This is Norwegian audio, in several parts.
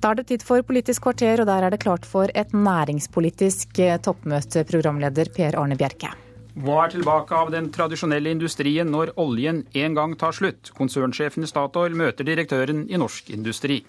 Da er det tid for Politisk kvarter, og der er det klart for et næringspolitisk eh, toppmøte, programleder Per Arne Bjerke. Hva er tilbake av den tradisjonelle industrien når oljen en gang tar slutt? Konsernsjefen i Statoil møter direktøren i Norsk Industri.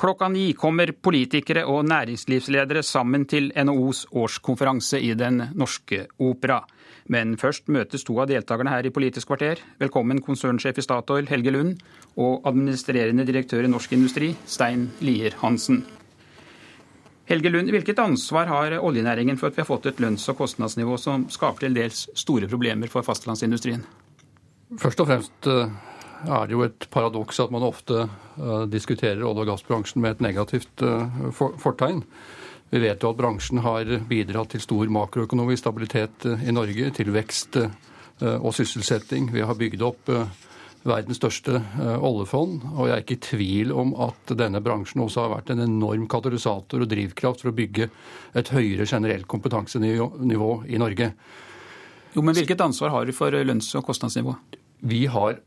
Klokka ni kommer politikere og næringslivsledere sammen til NHOs årskonferanse i Den norske opera. Men først møtes to av deltakerne her i Politisk kvarter. Velkommen konsernsjef i Statoil, Helge Lund, og administrerende direktør i Norsk Industri, Stein Lier Hansen. Helge Lund, hvilket ansvar har oljenæringen for at vi har fått et lønns- og kostnadsnivå som skaper til dels store problemer for fastlandsindustrien? Først og fremst eh, er det jo et paradoks at man ofte eh, diskuterer olje- og gassbransjen med et negativt eh, fortegn. Vi vet jo at bransjen har bidratt til stor makroøkonomisk stabilitet eh, i Norge, til vekst og sysselsetting. Vi har bygd opp verdens største oljefond, og jeg er ikke i tvil om at denne bransjen også har vært en enorm katalysator og drivkraft for å bygge et høyere generelt kompetansenivå i Norge. Jo, men Hvilket ansvar har du for lønns- og kostnadsnivå? Vi har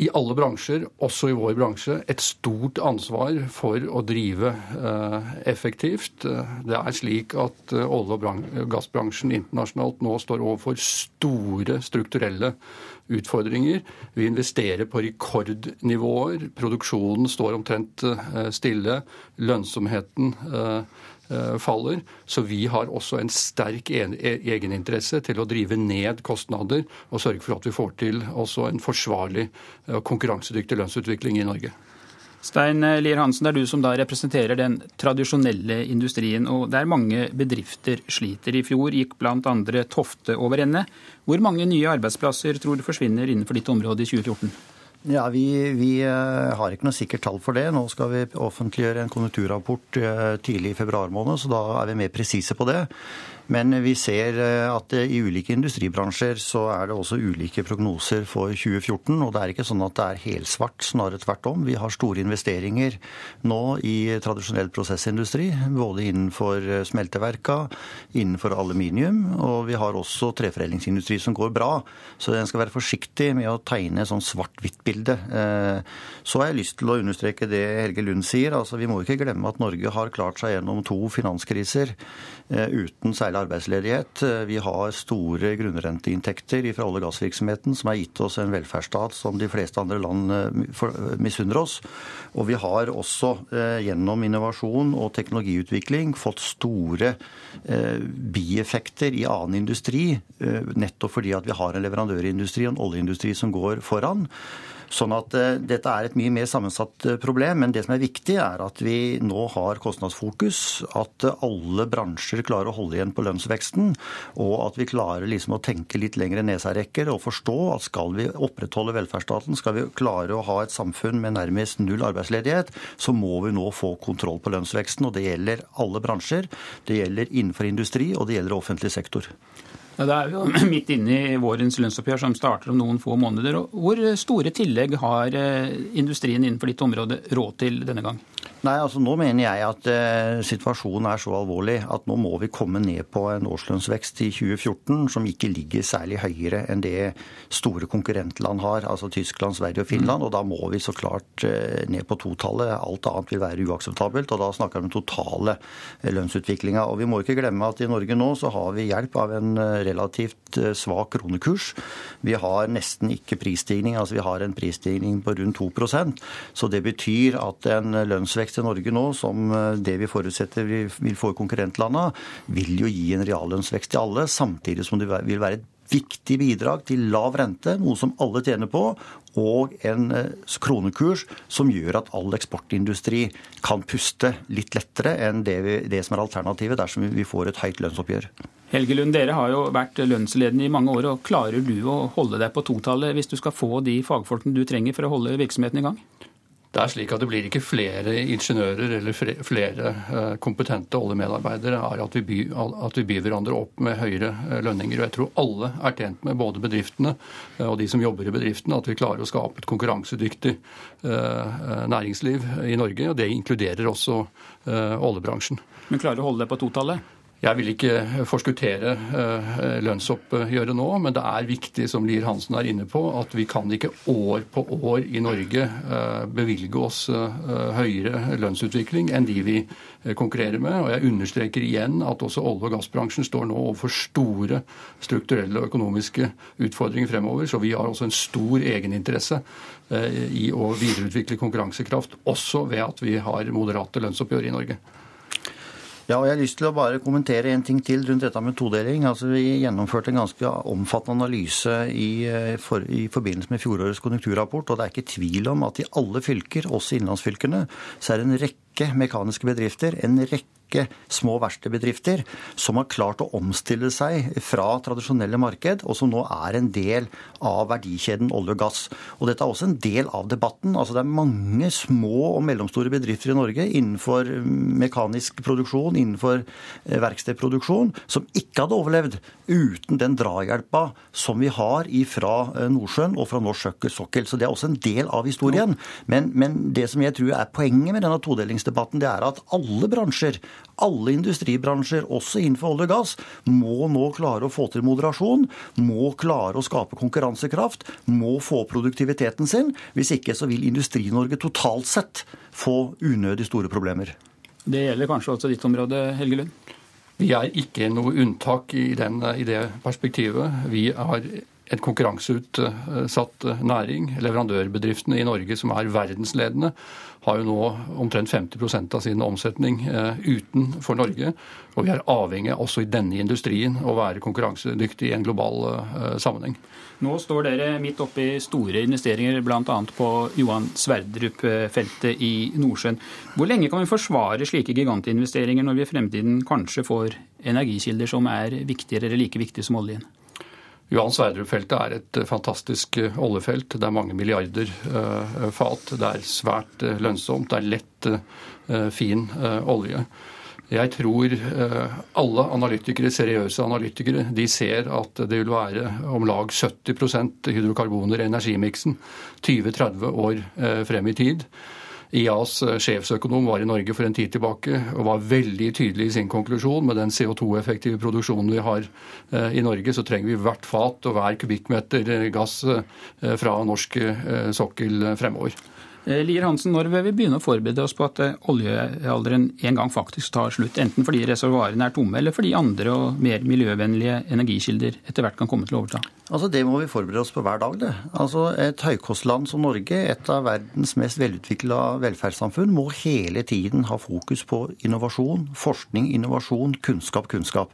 i alle bransjer, også i vår bransje, et stort ansvar for å drive eh, effektivt. Det er slik at eh, olje- og gassbransjen internasjonalt nå står overfor store strukturelle utfordringer. Vi investerer på rekordnivåer. Produksjonen står omtrent eh, stille. Lønnsomheten faller. Så vi har også en sterk e-, egeninteresse til å drive ned kostnader og sørge for at vi får til også en forsvarlig og konkurransedyktig lønnsutvikling i Norge. Stein Lier Hansen, det er du som da representerer den tradisjonelle industrien. og Der mange bedrifter sliter. I fjor gikk bl.a. Tofte over ende. Hvor mange nye arbeidsplasser tror du forsvinner innenfor ditt område i 2014? Ja, vi, vi, eh, har ikke noe sikkert tall for det. Nå skal vi offentliggjøre en konjunkturrapport eh, tidlig i februar måned, så da er vi mer presise på det. Men vi ser eh, at i ulike industribransjer så er det også ulike prognoser for 2014. Og det er ikke sånn at det er helsvart, snarere tvert om. Vi har store investeringer nå i tradisjonell prosessindustri. Både innenfor eh, smelteverka, innenfor aluminium, og vi har også treforedlingsindustri som går bra. Så en skal være forsiktig med å tegne sånn svart-hvitt-bilde. Eh, så har jeg lyst til å understreke det Helge Lund sier. Altså, vi må ikke glemme at Norge har klart seg gjennom to finanskriser uten særlig arbeidsledighet. Vi har store grunnrenteinntekter fra olje- og gassvirksomheten som har gitt oss en velferdsstat som de fleste andre land eh, misunner oss. Og vi har også eh, gjennom innovasjon og teknologiutvikling fått store eh, bieffekter i annen industri, nettopp fordi at vi har en leverandørindustri og en oljeindustri som går foran. Sånn at uh, dette er et mye mer sammensatt uh, problem. Men det som er viktig, er at vi nå har kostnadsfokus. At uh, alle bransjer klarer å holde igjen på lønnsveksten. Og at vi klarer liksom å tenke litt lengre neserekker og forstå at skal vi opprettholde velferdsstaten, skal vi klare å ha et samfunn med nærmest null arbeidsledighet, så må vi nå få kontroll på lønnsveksten. Og det gjelder alle bransjer. Det gjelder innenfor industri, og det gjelder offentlig sektor. Ja, Det er jo midt inne i vårens lønnsoppgjør som starter om noen få måneder. Hvor store tillegg har eh, industrien innenfor ditt område råd til denne gang? Nei, altså Nå mener jeg at eh, situasjonen er så alvorlig at nå må vi komme ned på en årslønnsvekst i 2014 som ikke ligger særlig høyere enn det store konkurrentland har, altså Tyskland, Sverige og Finland. Mm. Og da må vi så klart eh, ned på totallet. Alt annet vil være uakseptabelt. Og da snakker vi om totale eh, lønnsutviklinga. Og vi må ikke glemme at i Norge nå så har vi hjelp av en eh, relativt eh, svak kronekurs. Vi har nesten ikke prisstigning, altså vi har en prisstigning på rundt 2% Så det betyr at en lønnsvekst i Norge nå, som eh, det vi forutsetter vi vil få i konkurrentlandene, vil jo gi en reallønnsvekst til alle, samtidig som det vil være et viktig bidrag til lav rente, noe som alle tjener på, og en eh, kronekurs som gjør at all eksportindustri kan puste litt lettere enn det, vi, det som er alternativet dersom vi får et høyt lønnsoppgjør. Helge Lund, dere har jo vært lønnsledende i mange år. og Klarer du å holde deg på totallet hvis du skal få de fagfolkene du trenger for å holde virksomheten i gang? Det er slik at det blir ikke flere ingeniører eller flere eh, kompetente oljemedarbeidere av at, at vi byr hverandre opp med høyere eh, lønninger. Og jeg tror alle er tjent med, både bedriftene eh, og de som jobber i bedriftene, at vi klarer å skape et konkurransedyktig næringsliv i Norge. Og det inkluderer også oljebransjen. Men klarer du å holde deg på totallet? Jeg vil ikke forskuttere eh, lønnsoppgjøret nå, men det er viktig som Lier Hansen er inne på, at vi kan ikke år på år i Norge eh, bevilge oss eh, høyere lønnsutvikling enn de vi konkurrerer med. Og jeg understreker igjen at også olje- og gassbransjen står nå overfor store strukturelle og økonomiske utfordringer fremover, så vi har også en stor egeninteresse i å videreutvikle konkurransekraft, også ved at vi har moderate lønnsoppgjør i Norge. Ja, og Jeg har lyst til å bare kommentere en ting til rundt dette med todeling. Altså, Vi gjennomførte en ganske omfattende analyse i, eh, for, i forbindelse med fjorårets konjunkturrapport. og Det er ikke tvil om at i alle fylker, også innlandsfylkene, så er det en rekke mekaniske bedrifter, en rekke rekke små verkstedbedrifter som har klart å omstille seg fra tradisjonelle marked, og som nå er en del av verdikjeden olje og gass. Og Dette er også en del av debatten. Altså Det er mange små og mellomstore bedrifter i Norge innenfor mekanisk produksjon, innenfor eh, verkstedproduksjon, som ikke hadde overlevd uten den drahjelpa som vi har fra eh, Nordsjøen og fra norsk sokkel. Så det er også en del av historien. Men, men det som jeg tror er poenget med denne todelingsdebatten, det er at alle bransjer alle industribransjer, også innenfor olje og gass, må nå klare å få til moderasjon, må klare å skape konkurransekraft, må få produktiviteten sin. Hvis ikke så vil Industri-Norge totalt sett få unødig store problemer. Det gjelder kanskje også ditt område, Helge Lund? Vi er ikke noe unntak i, den, i det perspektivet. Vi har en konkurranseutsatt næring. Leverandørbedriftene i Norge som er verdensledende, har jo nå omtrent 50% av sin omsetning eh, utenfor Norge. Og vi er avhengig også i denne industrien å være konkurransedyktig i en global eh, sammenheng. Nå står dere midt oppe i store investeringer, bl.a. på Johan Sverdrup-feltet i Nordsjøen. Hvor lenge kan vi forsvare slike gigantinvesteringer når vi i fremtiden kanskje får energikilder som er viktigere eller like viktige som oljen? Johan Sverdrup-feltet er et eh, fantastisk eh, oljefelt. Det er mange milliarder uh, fat. Det er svært lønnsomt. Det er lett, fin olje. Jeg tror alle analytikere, seriøse analytikere de ser at det vil være om lag 70% hydrokarboner i energimiksen 20-30 år frem i tid. IAs eh, sjefsøkonom var i Norge for en tid tilbake og var veldig tydelig i sin konklusjon. Med den CO2-effektive produksjonen vi har eh, i Norge, så trenger vi hvert fat og hver kubikkmeter eh, gass fra norsk sokkel fremover. Eh, Lier Hansen, når vil vi begynne å forberede oss på at eh, oljealderen en gang faktisk tar slutt? Enten fordi reservoarene er tomme, eller fordi andre og mer miljøvennlige energikilder etter hvert kan komme til å overta? Altså Det må vi forberede oss på hver dag. det. Altså Et høykostland som Norge, et av verdens mest velutvikla velferdssamfunn, må hele tiden ha fokus på innovasjon, forskning, innovasjon, kunnskap, kunnskap.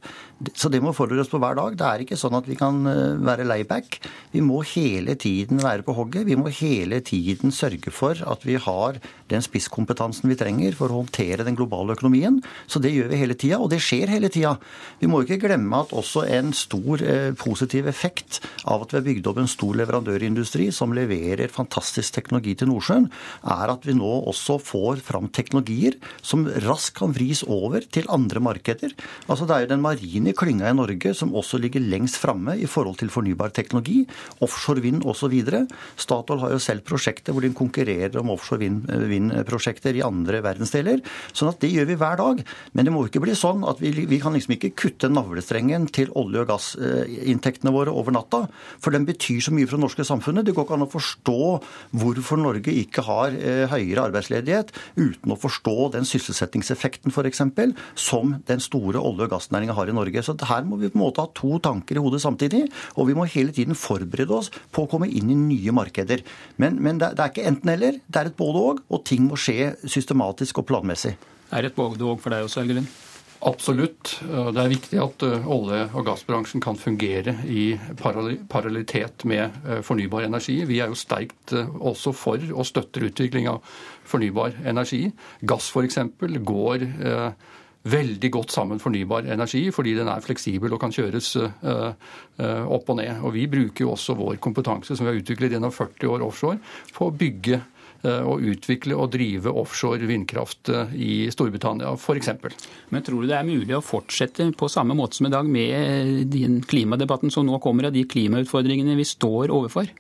Så det må forberede oss på hver dag. Det er ikke sånn at vi kan eh, være layback. Vi må hele tiden være på hogget. Vi må hele tiden sørge for at vi har den spisskompetansen vi trenger for å håndtere den globale økonomien. Så det gjør vi hele tida, og det skjer hele tida. Vi må ikke glemme at også en stor eh, positiv effekt av at vi har bygd opp en stor leverandørindustri som leverer fantastisk teknologi til Nordsjøen, er at vi nå også får fram teknologier som raskt kan vris over til andre markeder. Altså Det er jo den marine klynga i Norge som også ligger lengst framme i forhold til fornybar teknologi, offshore vind osv. Statoil har jo selv prosjekter hvor de konkurrerer konsentrere om offshore vindprosjekter i andre verdensdeler. sånn at det gjør vi hver dag. Men det må ikke bli sånn at vi, vi kan liksom ikke kutte navlestrengen til olje- og gassinntektene våre over natta. For den betyr så mye for det norske samfunnet. Det går ikke an å forstå hvorfor Norge ikke har eh, høyere arbeidsledighet uten å forstå den sysselsettingseffekten f.eks. som den store olje- og gassnæringa har i Norge. Så her må vi på en måte ha to tanker i hodet samtidig. Og vi må hele tiden forberede oss på å komme inn i nye markeder. Men, men det, det er ikke enten-eller. Det er et både-og, og ting må skje systematisk og planmessig. Er det et både-og for deg også, Helgelund? Absolutt. Det er viktig at eh, olje- og gassbransjen kan fungere i parallellitet med eh, fornybar energi. Vi er jo sterkt eh, også for og støtter utvikling av fornybar energi. Gass f.eks. går veldig godt sammen fornybar energi, fordi den er fleksibel og kan kjøres opp og ned. Og Vi bruker jo også vår kompetanse som vi har utviklet gjennom 40 år offshore, på å bygge å utvikle og drive offshore vindkraft eh, i Storbritannia f.eks. Men tror du det er mulig å fortsette på samme måte som i dag med den klimadebatten som nå kommer, av de klimautfordringene vi står overfor?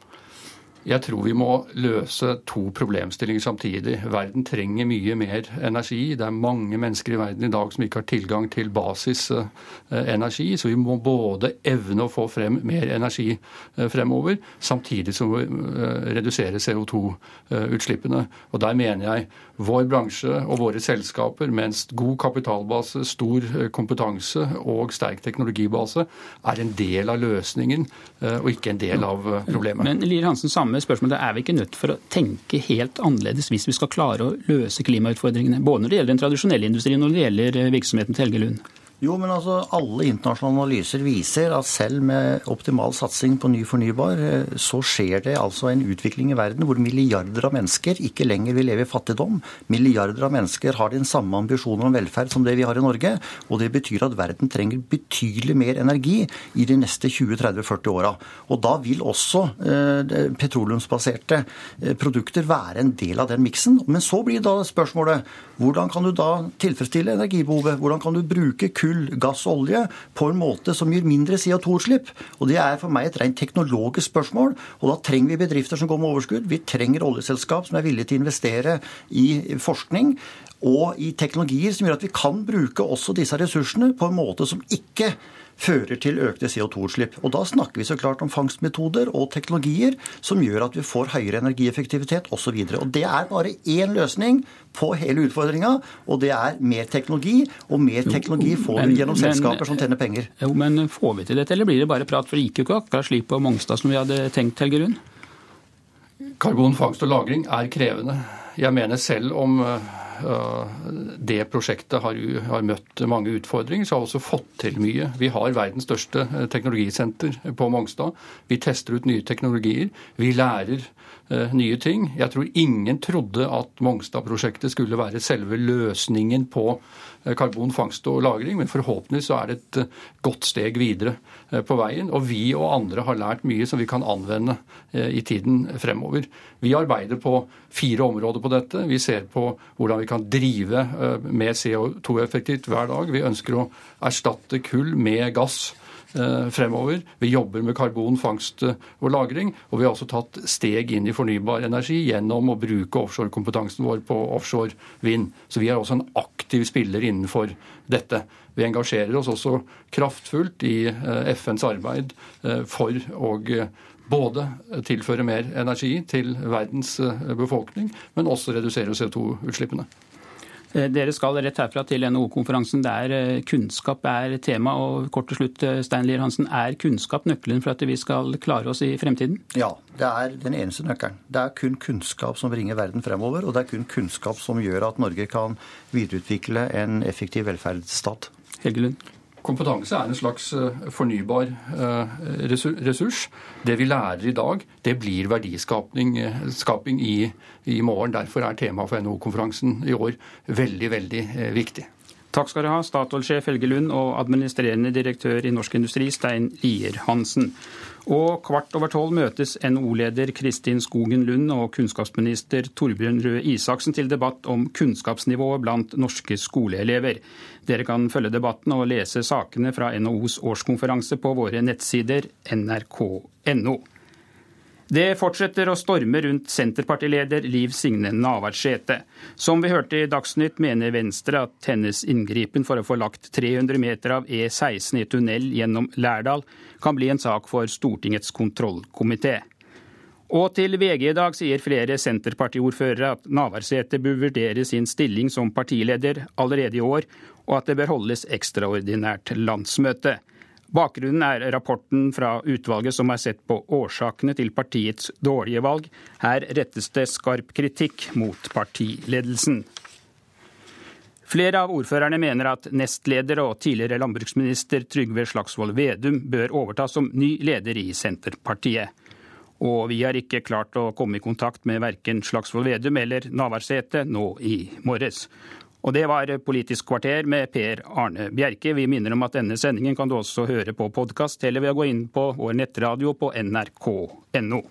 Jeg tror vi må løse to problemstillinger samtidig. Verden trenger mye mer energi. Det er mange mennesker i verden i dag som ikke har tilgang til basisenergi. Så vi må både evne å få frem mer energi eh, fremover, samtidig som vi eh, reduserer CO2-utslippene. Og Der mener jeg vår bransje og våre selskaper mens god kapitalbase, stor eh, kompetanse og sterk teknologibase er en del av løsningen og ikke en del av problemet. Men Lier Hansen, samme spørsmål. spørsmålet er vi ikke nødt for å tenke helt annerledes hvis vi skal klare å løse klimautfordringene? Både når det gjelder den tradisjonelle industrien og når det gjelder eh, virksomheten til Helge Lund? Jo, men altså alle internasjonale analyser viser at selv med optimal satsing på ny fornybar, eh, så skjer det altså en utvikling i verden hvor milliarder av mennesker ikke lenger vil leve i fattigdom. Milliarder av mennesker har den samme ambisjonen om velferd som det vi har i Norge. Og det betyr at verden trenger betydelig mer energi i de neste 20-30-40 åra. Og da vil også eh, petroleumsbaserte eh, produkter være en del av den miksen. Men så blir da spørsmålet hvordan kan du da tilfredsstille energibehovet? Hvordan kan du bruke kull kull, gass og olje på en måte som gir mindre CO2-utslipp. Og Det er for meg et rent teknologisk spørsmål. og Da trenger vi bedrifter som går med overskudd. Vi trenger oljeselskap som er villige til å investere i forskning og i teknologier som gjør at vi kan bruke også disse ressursene på en måte som ikke fører til økte CO2-utslipp. Og Da snakker vi så klart om fangstmetoder og teknologier som gjør at vi får høyere energieffektivitet osv. Det er bare én løsning på hele utfordringa, og det er mer teknologi. Og mer teknologi får vi gjennom selskaper som tjener penger. Jo, Men får vi til dette, eller blir det bare prat? For det gikk jo ikke akkurat slik på Mongstad som vi hadde tenkt, Helge Rund? Karbonfangst og -lagring er krevende. Jeg mener selv om det prosjektet har, har, møtt mange utfordringer, så har vi også fått til mye. Vi har verdens største eh, teknologisenter på Mongstad. Vi tester ut nye teknologier. Vi lærer nye ting. Jeg tror ingen trodde at Mongstad-prosjektet skulle være selve løsningen på Eh, karbonfangst og -lagring, men forhåpentlig så er det et eh, godt steg videre eh, på veien. Og vi og andre har lært mye som vi kan anvende i tiden fremover. Vi arbeider på fire områder på dette. Vi ser på hvordan vi kan drive mer CO2-effektivt hver dag. Vi ønsker å erstatte kull med gass Eh, fremover. Vi jobber med karbonfangst eh, og -lagring. Og vi har også tatt steg inn i fornybar energi gjennom å bruke offshorekompetansen vår på offshore vind. Så vi er også en aktiv spiller innenfor dette. Vi engasjerer oss også kraftfullt i eh, FNs arbeid for å både tilføre mer energi til verdens befolkning, men også redusere CO2-utslippene. Eh, dere skal rett herfra til NHO-konferansen der eh, kunnskap er tema. og Kort til slutt, eh, Stein Lier Hansen, er kunnskap nøkkelen for at vi skal klare oss i fremtiden? Ja, det er den eneste nøkkelen. Det er kun kunnskap som bringer verden fremover, og det er kun kunnskap som gjør at Norge kan videreutvikle en effektiv velferdsstat. Helge Lund? Kompetanse er en slags eh, fornybar eh, ressurs. Det vi lærer i dag, det blir verdiskaping eh, i, i morgen. Derfor er temaet for NHO-konferansen i år veldig, veldig viktig. Takk skal du ha, Statoil-sjef Helge Lund og administrerende direktør i Norsk Industri, Stein Lier Hansen. Og kvart over tolv møtes NHO-leder Kristin Skogen Lund og kunnskapsminister Torbjørn Røe Isaksen til debatt om kunnskapsnivået blant norske skoleelever. Dere kan følge debatten og lese sakene fra NHOs årskonferanse på våre nettsider nrk.no. Det fortsetter å storme rundt Senterpartileder Liv Signe Navarsete. Som vi hørte i Dagsnytt, mener Venstre at hennes inngripen for å få lagt 300 meter av E16 i tunnel gjennom Lærdal kan bli en sak for Stortingets kontrollkomité. Og til VG i dag sier flere Senterpartiordførere at Navarsete bør vurdere sin stilling som partileder allerede i år, og at det bør holdes ekstraordinært landsmøte. Bakgrunnen er rapporten fra utvalget som har sett på årsakene til partiets dårlige valg. Her rettes det skarp kritikk mot partiledelsen. Flere av ordførerne mener at nestleder og tidligere landbruksminister Trygve Slagsvold Vedum bør overta som ny leder i Senterpartiet. Og vi har ikke klart å komme i kontakt med verken Slagsvold Vedum eller Navarsete nå i morges. Og det var Politisk kvarter med Per Arne Bjerke. Vi minner om at denne sendingen kan du også høre på podkast eller ved å gå inn på vår nettradio på nrk.no.